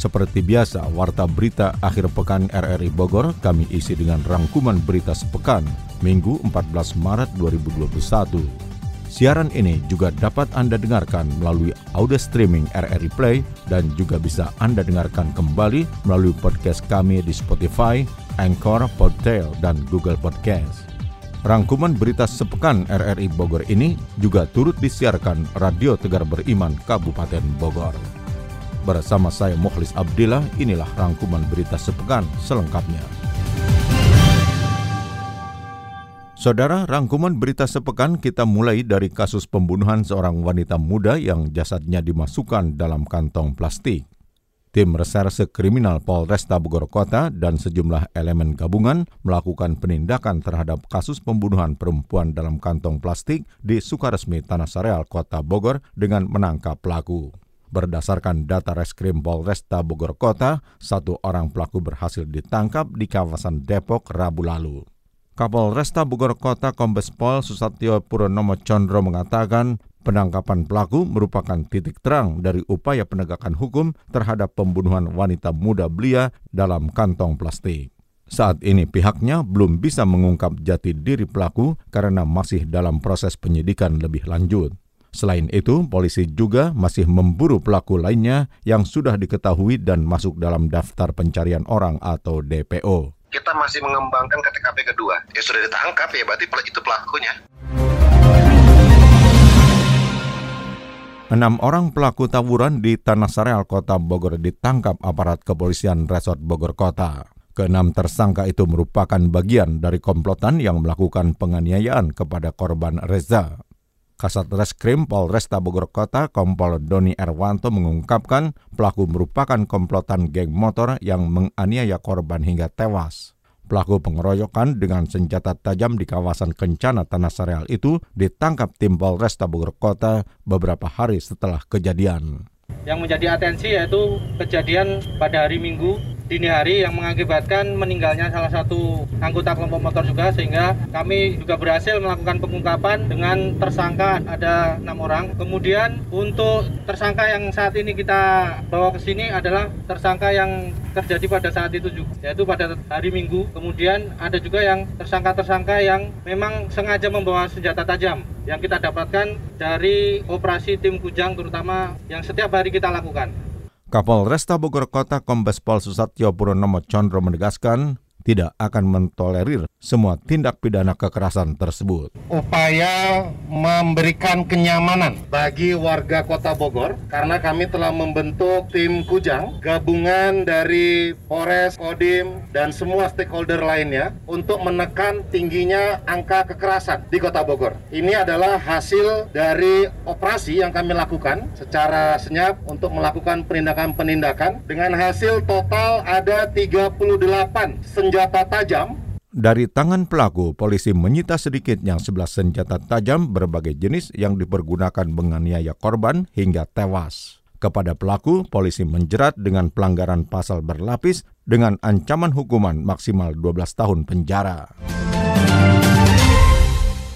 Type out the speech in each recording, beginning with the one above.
Seperti biasa, Warta Berita Akhir Pekan RRI Bogor kami isi dengan rangkuman berita sepekan, Minggu 14 Maret 2021. Siaran ini juga dapat Anda dengarkan melalui audio streaming RRI Play dan juga bisa Anda dengarkan kembali melalui podcast kami di Spotify, Anchor, Podtail, dan Google Podcast. Rangkuman berita sepekan RRI Bogor ini juga turut disiarkan Radio Tegar Beriman Kabupaten Bogor. Bersama saya Mukhlis Abdillah, inilah rangkuman berita sepekan selengkapnya. Saudara, rangkuman berita sepekan kita mulai dari kasus pembunuhan seorang wanita muda yang jasadnya dimasukkan dalam kantong plastik. Tim Reserse Kriminal Polresta Bogor Kota dan sejumlah elemen gabungan melakukan penindakan terhadap kasus pembunuhan perempuan dalam kantong plastik di Sukaresmi Tanah Sareal, Kota Bogor dengan menangkap pelaku. Berdasarkan data Reskrim Polresta Bogor Kota, satu orang pelaku berhasil ditangkap di kawasan Depok Rabu lalu. Kapolresta Bogor Kota Kombes Pol Susatyo Purnomo Condro mengatakan penangkapan pelaku merupakan titik terang dari upaya penegakan hukum terhadap pembunuhan wanita muda belia dalam kantong plastik. Saat ini pihaknya belum bisa mengungkap jati diri pelaku karena masih dalam proses penyidikan lebih lanjut. Selain itu, polisi juga masih memburu pelaku lainnya yang sudah diketahui dan masuk dalam daftar pencarian orang atau DPO. Kita masih mengembangkan ke TKP kedua. Ya sudah ditangkap ya, berarti itu pelakunya. Enam orang pelaku tawuran di Tanah Sareal, Kota Bogor ditangkap aparat kepolisian Resort Bogor Kota. Keenam tersangka itu merupakan bagian dari komplotan yang melakukan penganiayaan kepada korban Reza. Kasat Reskrim Polresta Bogor Kota Kompol Doni Erwanto mengungkapkan pelaku merupakan komplotan geng motor yang menganiaya korban hingga tewas. Pelaku pengeroyokan dengan senjata tajam di kawasan Kencana Tanah Sareal itu ditangkap tim Polresta Bogor Kota beberapa hari setelah kejadian. Yang menjadi atensi yaitu kejadian pada hari Minggu dini hari yang mengakibatkan meninggalnya salah satu anggota kelompok motor juga sehingga kami juga berhasil melakukan pengungkapan dengan tersangka ada enam orang. Kemudian untuk tersangka yang saat ini kita bawa ke sini adalah tersangka yang terjadi pada saat itu juga yaitu pada hari Minggu. Kemudian ada juga yang tersangka-tersangka yang memang sengaja membawa senjata tajam yang kita dapatkan dari operasi tim Kujang terutama yang setiap hari kita lakukan Kapolresta Bogor Kota Kombes Pol Susatyo Purnomo Condro menegaskan tidak akan mentolerir semua tindak pidana kekerasan tersebut. Upaya memberikan kenyamanan bagi warga Kota Bogor karena kami telah membentuk tim Kujang gabungan dari Polres, Kodim dan semua stakeholder lainnya untuk menekan tingginya angka kekerasan di Kota Bogor. Ini adalah hasil dari operasi yang kami lakukan secara senyap untuk melakukan penindakan-penindakan dengan hasil total ada 38 senjata senjata tajam. Dari tangan pelaku, polisi menyita sedikitnya 11 senjata tajam berbagai jenis yang dipergunakan menganiaya korban hingga tewas. Kepada pelaku, polisi menjerat dengan pelanggaran pasal berlapis dengan ancaman hukuman maksimal 12 tahun penjara.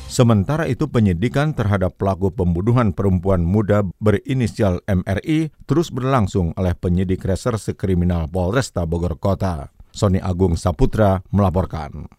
Sementara itu penyidikan terhadap pelaku pembunuhan perempuan muda berinisial MRI terus berlangsung oleh penyidik reserse kriminal Polresta Bogor Kota. Sony Agung Saputra melaporkan.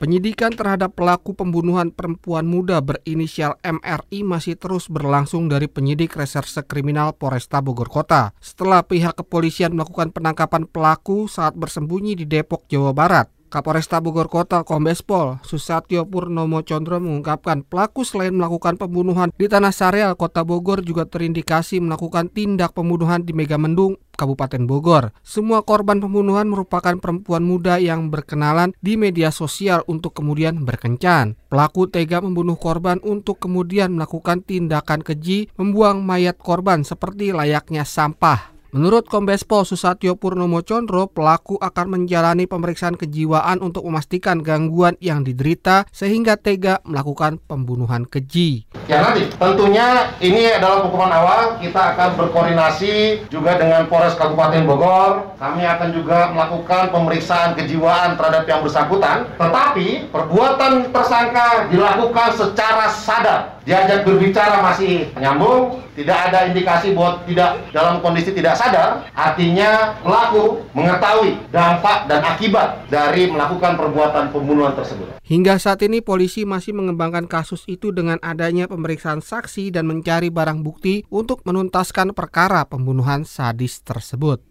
Penyidikan terhadap pelaku pembunuhan perempuan muda berinisial MRI masih terus berlangsung dari penyidik reserse kriminal Polresta Bogor Kota setelah pihak kepolisian melakukan penangkapan pelaku saat bersembunyi di Depok, Jawa Barat. Kapolresta Bogor Kota Kombes Pol Susatyo Purnomo Condro mengungkapkan pelaku selain melakukan pembunuhan di Tanah Sareal Kota Bogor juga terindikasi melakukan tindak pembunuhan di Megamendung Kabupaten Bogor. Semua korban pembunuhan merupakan perempuan muda yang berkenalan di media sosial untuk kemudian berkencan. Pelaku tega membunuh korban untuk kemudian melakukan tindakan keji membuang mayat korban seperti layaknya sampah. Menurut Kombes Pol Susatyo Purnomo Condro, pelaku akan menjalani pemeriksaan kejiwaan untuk memastikan gangguan yang diderita sehingga tega melakukan pembunuhan keji. Ya nanti, tentunya ini adalah hukuman awal. Kita akan berkoordinasi juga dengan Polres Kabupaten Bogor. Kami akan juga melakukan pemeriksaan kejiwaan terhadap yang bersangkutan. Tetapi perbuatan tersangka dilakukan secara sadar. Diajak berbicara masih menyambung, tidak ada indikasi bahwa tidak dalam kondisi tidak sadar, artinya pelaku mengetahui dampak dan akibat dari melakukan perbuatan pembunuhan tersebut. Hingga saat ini polisi masih mengembangkan kasus itu dengan adanya pemeriksaan saksi dan mencari barang bukti untuk menuntaskan perkara pembunuhan sadis tersebut.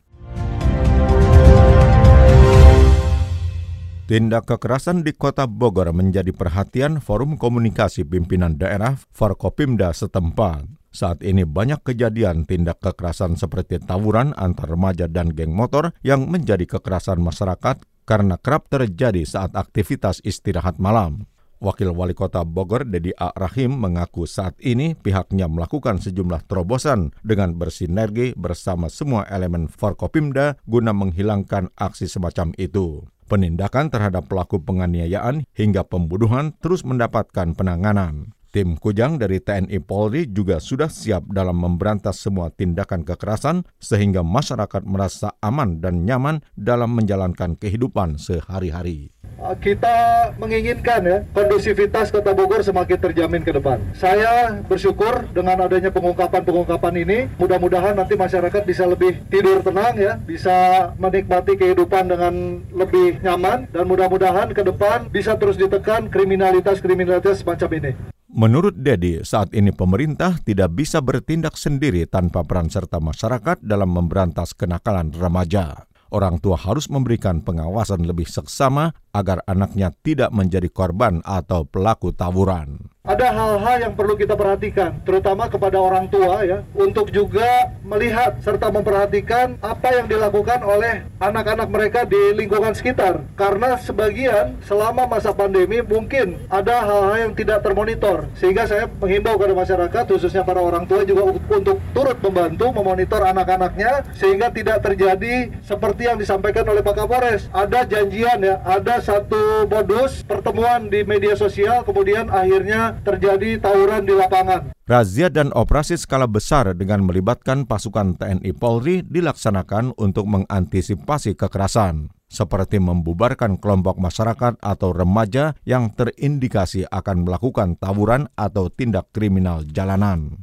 Tindak kekerasan di kota Bogor menjadi perhatian Forum Komunikasi Pimpinan Daerah Forkopimda setempat. Saat ini banyak kejadian tindak kekerasan seperti tawuran antar remaja dan geng motor yang menjadi kekerasan masyarakat karena kerap terjadi saat aktivitas istirahat malam. Wakil Wali Kota Bogor, Dedi A. Rahim, mengaku saat ini pihaknya melakukan sejumlah terobosan dengan bersinergi bersama semua elemen Forkopimda guna menghilangkan aksi semacam itu. Penindakan terhadap pelaku penganiayaan hingga pembunuhan terus mendapatkan penanganan. Tim Kujang dari TNI Polri juga sudah siap dalam memberantas semua tindakan kekerasan sehingga masyarakat merasa aman dan nyaman dalam menjalankan kehidupan sehari-hari. Ah, kita menginginkan ya kondusivitas Kota Bogor semakin terjamin ke depan. Saya bersyukur dengan adanya pengungkapan-pengungkapan ini, mudah-mudahan nanti masyarakat bisa lebih tidur tenang ya, bisa menikmati kehidupan dengan lebih nyaman dan mudah-mudahan ke depan bisa terus ditekan kriminalitas-kriminalitas semacam ini. Menurut Dedi, saat ini pemerintah tidak bisa bertindak sendiri tanpa peran serta masyarakat dalam memberantas kenakalan remaja. Orang tua harus memberikan pengawasan lebih seksama agar anaknya tidak menjadi korban atau pelaku tawuran ada hal-hal yang perlu kita perhatikan, terutama kepada orang tua ya, untuk juga melihat serta memperhatikan apa yang dilakukan oleh anak-anak mereka di lingkungan sekitar. Karena sebagian selama masa pandemi mungkin ada hal-hal yang tidak termonitor, sehingga saya menghimbau kepada masyarakat, khususnya para orang tua juga untuk turut membantu memonitor anak-anaknya, sehingga tidak terjadi seperti yang disampaikan oleh Pak Kapolres. Ada janjian ya, ada satu modus pertemuan di media sosial, kemudian akhirnya terjadi tawuran di lapangan. Razia dan operasi skala besar dengan melibatkan pasukan TNI Polri dilaksanakan untuk mengantisipasi kekerasan, seperti membubarkan kelompok masyarakat atau remaja yang terindikasi akan melakukan tawuran atau tindak kriminal jalanan.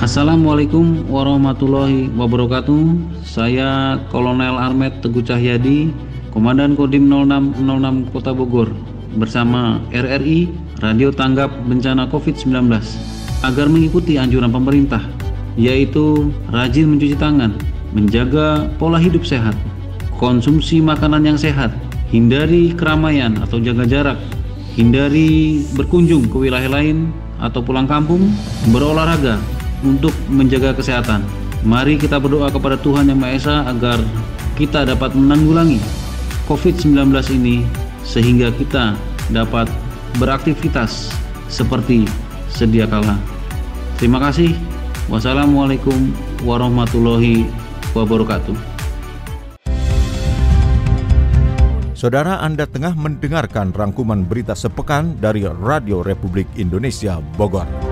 Assalamualaikum warahmatullahi wabarakatuh. Saya Kolonel Armet Teguh Cahyadi, Komandan Kodim 0606 Kota Bogor bersama RRI Radio Tanggap Bencana COVID-19 agar mengikuti anjuran pemerintah yaitu rajin mencuci tangan, menjaga pola hidup sehat, konsumsi makanan yang sehat, hindari keramaian atau jaga jarak, hindari berkunjung ke wilayah lain atau pulang kampung, berolahraga untuk menjaga kesehatan. Mari kita berdoa kepada Tuhan Yang Maha Esa agar kita dapat menanggulangi COVID-19 ini sehingga kita dapat beraktivitas seperti sedia kala. Terima kasih. Wassalamualaikum warahmatullahi wabarakatuh. Saudara Anda tengah mendengarkan rangkuman berita sepekan dari Radio Republik Indonesia Bogor.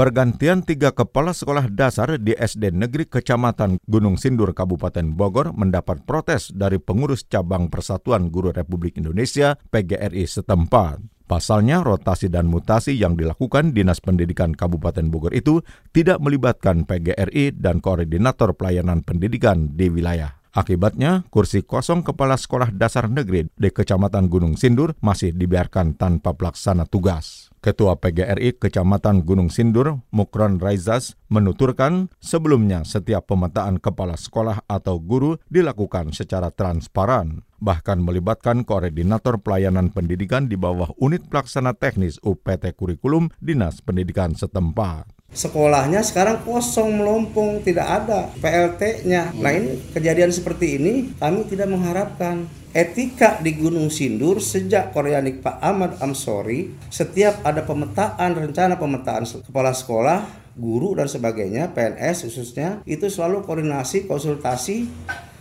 Pergantian tiga kepala sekolah dasar di SD Negeri Kecamatan Gunung Sindur Kabupaten Bogor mendapat protes dari pengurus cabang Persatuan Guru Republik Indonesia PGRI setempat. Pasalnya, rotasi dan mutasi yang dilakukan Dinas Pendidikan Kabupaten Bogor itu tidak melibatkan PGRI dan Koordinator Pelayanan Pendidikan di wilayah. Akibatnya, kursi kosong kepala sekolah dasar negeri di Kecamatan Gunung Sindur masih dibiarkan tanpa pelaksana tugas. Ketua PGRI Kecamatan Gunung Sindur, Mukron Raizas, menuturkan sebelumnya setiap pemetaan kepala sekolah atau guru dilakukan secara transparan, bahkan melibatkan koordinator pelayanan pendidikan di bawah unit pelaksana teknis UPT Kurikulum Dinas Pendidikan setempat. Sekolahnya sekarang kosong melompong, tidak ada PLT-nya. Nah ini kejadian seperti ini kami tidak mengharapkan etika di Gunung Sindur sejak Koreanik Pak Ahmad Amsori setiap ada pemetaan rencana pemetaan kepala sekolah guru dan sebagainya, PNS khususnya, itu selalu koordinasi, konsultasi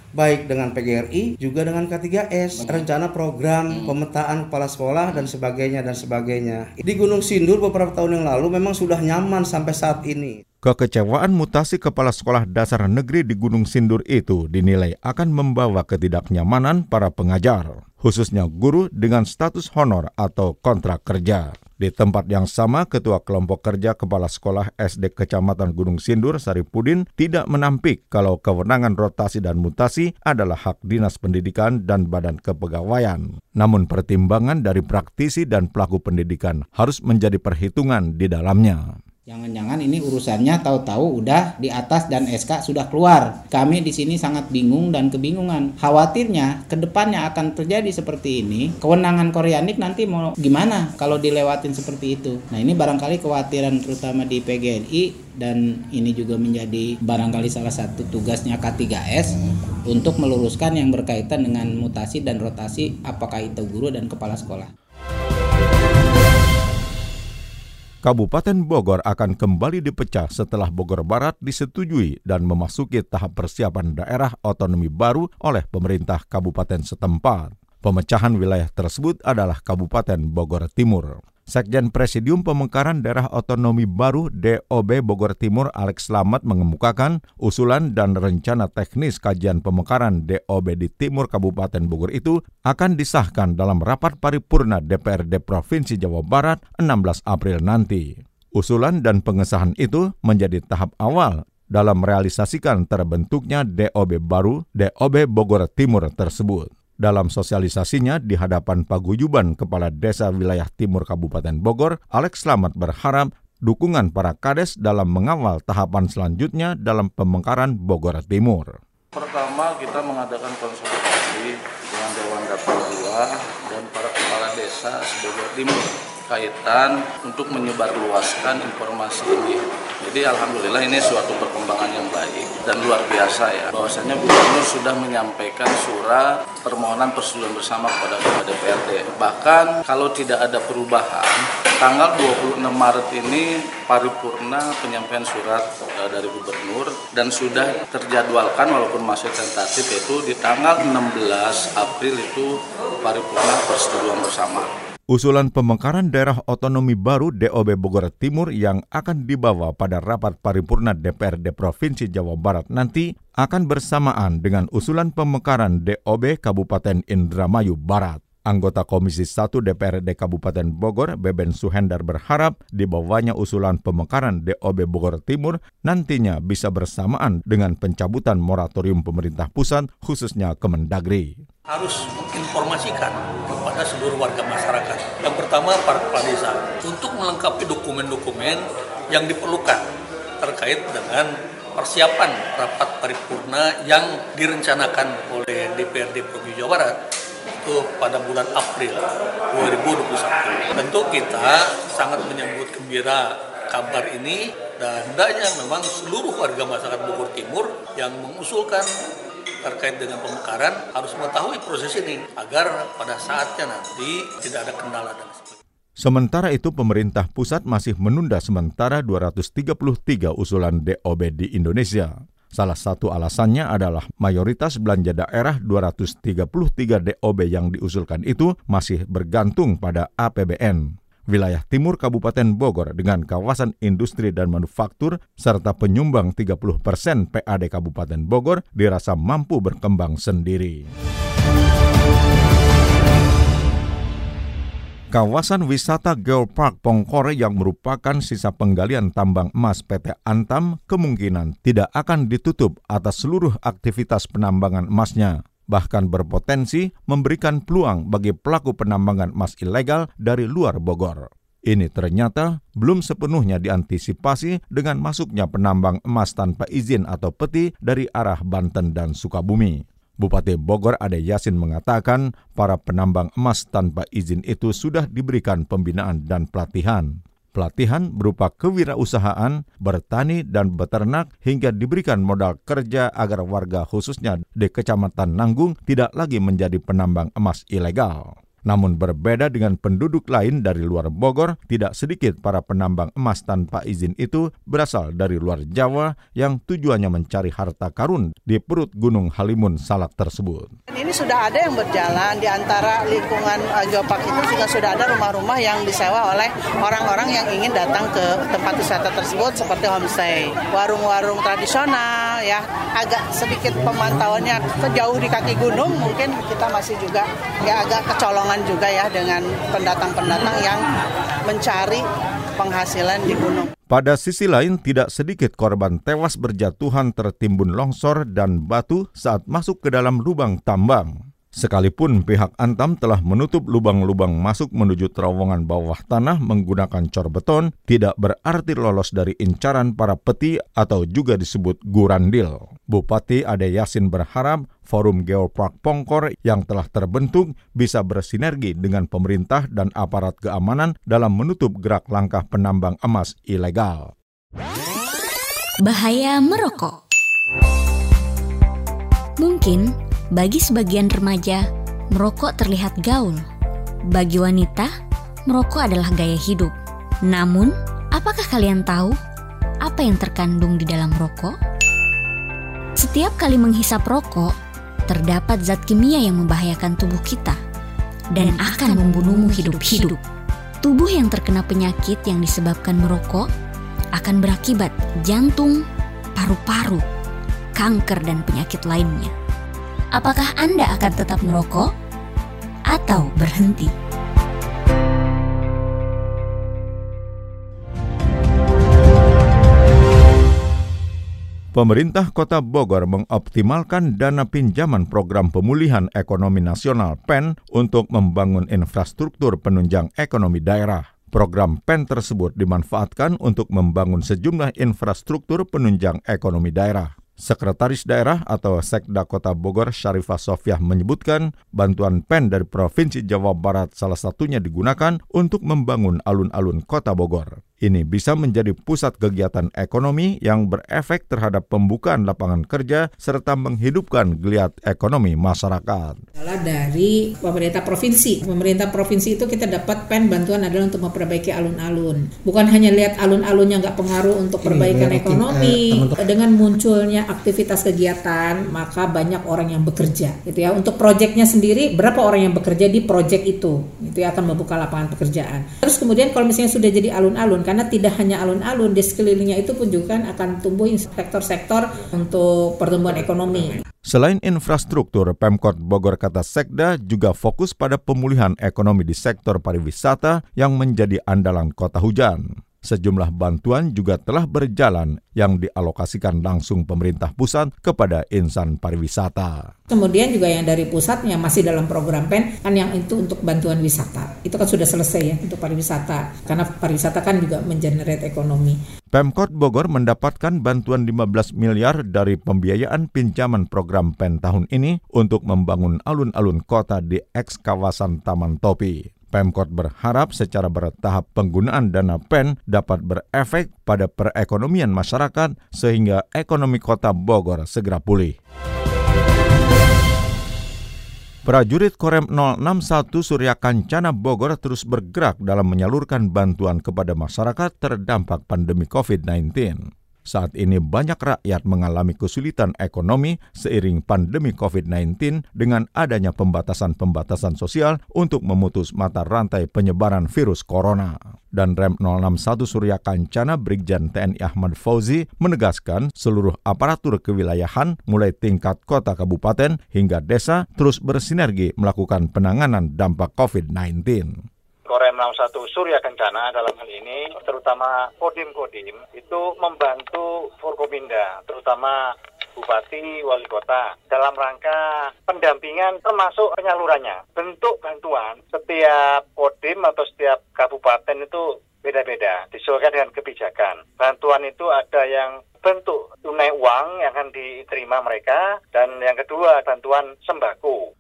baik dengan PGRI juga dengan K3S rencana program pemetaan kepala sekolah dan sebagainya dan sebagainya. Di Gunung Sindur beberapa tahun yang lalu memang sudah nyaman sampai saat ini Kekecewaan mutasi kepala sekolah dasar negeri di Gunung Sindur itu dinilai akan membawa ketidaknyamanan para pengajar, khususnya guru dengan status honor atau kontrak kerja. Di tempat yang sama, Ketua Kelompok Kerja Kepala Sekolah SD Kecamatan Gunung Sindur, Saripudin, tidak menampik kalau kewenangan rotasi dan mutasi adalah hak Dinas Pendidikan dan Badan Kepegawaian. Namun pertimbangan dari praktisi dan pelaku pendidikan harus menjadi perhitungan di dalamnya. Jangan-jangan ini urusannya tahu-tahu udah di atas dan SK sudah keluar. Kami di sini sangat bingung dan kebingungan. Khawatirnya ke depannya akan terjadi seperti ini. Kewenangan Koreanik nanti mau gimana kalau dilewatin seperti itu. Nah ini barangkali kekhawatiran terutama di PGNI dan ini juga menjadi barangkali salah satu tugasnya K3S untuk meluruskan yang berkaitan dengan mutasi dan rotasi apakah itu guru dan kepala sekolah. Kabupaten Bogor akan kembali dipecah setelah Bogor Barat disetujui dan memasuki tahap persiapan daerah otonomi baru oleh pemerintah kabupaten setempat. Pemecahan wilayah tersebut adalah Kabupaten Bogor Timur. Sekjen Presidium Pemekaran Daerah Otonomi Baru DOB Bogor Timur Alex Slamet mengemukakan usulan dan rencana teknis kajian pemekaran DOB di Timur Kabupaten Bogor itu akan disahkan dalam rapat paripurna DPRD Provinsi Jawa Barat 16 April nanti. Usulan dan pengesahan itu menjadi tahap awal dalam merealisasikan terbentuknya DOB baru DOB Bogor Timur tersebut. Dalam sosialisasinya di hadapan paguyuban Kepala Desa Wilayah Timur Kabupaten Bogor, Alex Slamet berharap dukungan para kades dalam mengawal tahapan selanjutnya dalam pemekaran Bogor Timur. Pertama kita mengadakan konsultasi dengan Dewan Dapur 2 dan para kepala desa Bogor Timur kaitan untuk menyebarluaskan informasi ini jadi alhamdulillah ini suatu perkembangan yang baik dan luar biasa ya. Bahwasanya Gubernur sudah menyampaikan surat permohonan persetujuan bersama kepada DPRD. Bahkan kalau tidak ada perubahan, tanggal 26 Maret ini paripurna penyampaian surat uh, dari Gubernur dan sudah terjadwalkan walaupun masih tentatif yaitu di tanggal 16 April itu paripurna persetujuan bersama. Usulan pemekaran daerah otonomi baru DOB Bogor Timur yang akan dibawa pada rapat paripurna DPRD Provinsi Jawa Barat nanti akan bersamaan dengan usulan pemekaran DOB Kabupaten Indramayu Barat. Anggota Komisi 1 DPRD Kabupaten Bogor, Beben Suhendar berharap dibawanya usulan pemekaran DOB Bogor Timur nantinya bisa bersamaan dengan pencabutan moratorium pemerintah pusat khususnya Kemendagri harus menginformasikan kepada seluruh warga masyarakat. Yang pertama para kepala desa untuk melengkapi dokumen-dokumen yang diperlukan terkait dengan persiapan rapat paripurna yang direncanakan oleh DPRD Provinsi Jawa Barat itu pada bulan April 2021. Tentu kita sangat menyambut gembira kabar ini dan hendaknya memang seluruh warga masyarakat Bogor Timur yang mengusulkan terkait dengan pemekaran harus mengetahui proses ini agar pada saatnya nanti tidak ada kendala dan. Sementara itu pemerintah pusat masih menunda sementara 233 usulan DOB di Indonesia. Salah satu alasannya adalah mayoritas belanja daerah 233 DOB yang diusulkan itu masih bergantung pada APBN wilayah timur Kabupaten Bogor dengan kawasan industri dan manufaktur serta penyumbang 30 persen PAD Kabupaten Bogor dirasa mampu berkembang sendiri. Kawasan wisata Geopark Pongkore yang merupakan sisa penggalian tambang emas PT Antam kemungkinan tidak akan ditutup atas seluruh aktivitas penambangan emasnya bahkan berpotensi memberikan peluang bagi pelaku penambangan emas ilegal dari luar Bogor. Ini ternyata belum sepenuhnya diantisipasi dengan masuknya penambang emas tanpa izin atau peti dari arah Banten dan Sukabumi. Bupati Bogor Ade Yasin mengatakan para penambang emas tanpa izin itu sudah diberikan pembinaan dan pelatihan. Pelatihan berupa kewirausahaan, bertani, dan beternak hingga diberikan modal kerja agar warga khususnya di Kecamatan Nanggung tidak lagi menjadi penambang emas ilegal. Namun berbeda dengan penduduk lain dari luar Bogor, tidak sedikit para penambang emas tanpa izin itu berasal dari luar Jawa yang tujuannya mencari harta karun di perut Gunung Halimun Salak tersebut. Ini sudah ada yang berjalan di antara lingkungan uh, Jopak itu juga sudah ada rumah-rumah yang disewa oleh orang-orang yang ingin datang ke tempat wisata tersebut seperti homestay, warung-warung tradisional ya, agak sedikit pemantauannya jauh di kaki gunung mungkin kita masih juga ya agak kecolongan juga ya dengan pendatang-pendatang yang mencari penghasilan di gunung. Pada sisi lain, tidak sedikit korban tewas berjatuhan tertimbun longsor dan batu saat masuk ke dalam lubang tambang. Sekalipun pihak Antam telah menutup lubang-lubang masuk menuju terowongan bawah tanah menggunakan cor beton, tidak berarti lolos dari incaran para peti atau juga disebut gurandil. Bupati Ade Yasin berharap Forum Geopark Pongkor yang telah terbentuk bisa bersinergi dengan pemerintah dan aparat keamanan dalam menutup gerak langkah penambang emas ilegal. Bahaya merokok Mungkin bagi sebagian remaja, merokok terlihat gaul. Bagi wanita, merokok adalah gaya hidup. Namun, apakah kalian tahu apa yang terkandung di dalam rokok? Setiap kali menghisap rokok, terdapat zat kimia yang membahayakan tubuh kita dan akan membunuhmu hidup-hidup. Tubuh yang terkena penyakit yang disebabkan merokok akan berakibat jantung, paru-paru, kanker, dan penyakit lainnya. Apakah Anda akan tetap merokok atau berhenti? Pemerintah Kota Bogor mengoptimalkan dana pinjaman program pemulihan ekonomi nasional PEN untuk membangun infrastruktur penunjang ekonomi daerah. Program PEN tersebut dimanfaatkan untuk membangun sejumlah infrastruktur penunjang ekonomi daerah. Sekretaris Daerah atau Sekda Kota Bogor Syarifah Sofiah menyebutkan bantuan PEN dari Provinsi Jawa Barat salah satunya digunakan untuk membangun alun-alun Kota Bogor. Ini bisa menjadi pusat kegiatan ekonomi yang berefek terhadap pembukaan lapangan kerja serta menghidupkan geliat ekonomi masyarakat. Adalah dari pemerintah provinsi. Pemerintah provinsi itu kita dapat pen bantuan adalah untuk memperbaiki alun-alun. Bukan hanya lihat alun-alunnya nggak pengaruh untuk perbaikan ekonomi. Eh, Dengan munculnya aktivitas kegiatan, maka banyak orang yang bekerja. Gitu ya. Untuk proyeknya sendiri, berapa orang yang bekerja di proyek itu? Itu akan membuka lapangan pekerjaan. Terus kemudian kalau misalnya sudah jadi alun-alun, karena tidak hanya alun-alun di sekelilingnya itu pun juga akan tumbuh sektor-sektor untuk pertumbuhan ekonomi. Selain infrastruktur, Pemkot Bogor kata Sekda juga fokus pada pemulihan ekonomi di sektor pariwisata yang menjadi andalan kota hujan. Sejumlah bantuan juga telah berjalan yang dialokasikan langsung pemerintah pusat kepada insan pariwisata. Kemudian juga yang dari pusatnya masih dalam program PEN kan yang itu untuk bantuan wisata. Itu kan sudah selesai ya untuk pariwisata karena pariwisata kan juga mengenerate ekonomi. Pemkot Bogor mendapatkan bantuan 15 miliar dari pembiayaan pinjaman program PEN tahun ini untuk membangun alun-alun kota di eks kawasan Taman Topi. Pemkot berharap secara bertahap penggunaan dana PEN dapat berefek pada perekonomian masyarakat sehingga ekonomi kota Bogor segera pulih. Prajurit Korem 061 Surya Kancana Bogor terus bergerak dalam menyalurkan bantuan kepada masyarakat terdampak pandemi COVID-19. Saat ini banyak rakyat mengalami kesulitan ekonomi seiring pandemi COVID-19 dengan adanya pembatasan-pembatasan sosial untuk memutus mata rantai penyebaran virus corona. Dan Rem 061 Surya Kancana Brigjen TNI Ahmad Fauzi menegaskan seluruh aparatur kewilayahan mulai tingkat kota kabupaten hingga desa terus bersinergi melakukan penanganan dampak COVID-19. Korem 61 Surya Kencana dalam hal ini, terutama Kodim-Kodim, itu membantu Forkominda, terutama Bupati, Wali Kota, dalam rangka pendampingan termasuk penyalurannya. Bentuk bantuan setiap Kodim atau setiap kabupaten itu beda-beda, disesuaikan dengan kebijakan. Bantuan itu ada yang bentuk tunai uang yang akan diterima mereka, dan yang kedua bantuan sembako.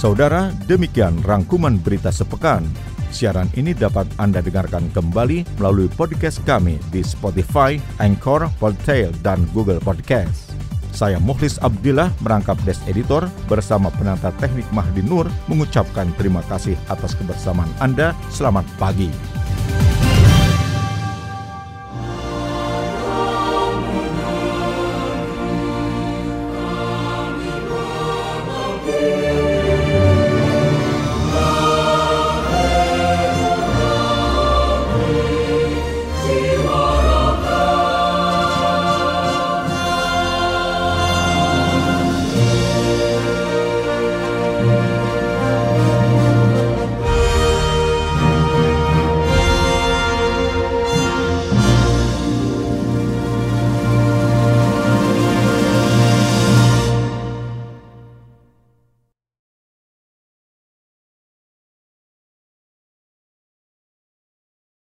Saudara, demikian rangkuman berita sepekan. Siaran ini dapat Anda dengarkan kembali melalui podcast kami di Spotify, Anchor, Podtail, dan Google Podcast. Saya Mukhlis Abdillah merangkap Des Editor bersama penata teknik Mahdi Nur mengucapkan terima kasih atas kebersamaan Anda. Selamat pagi.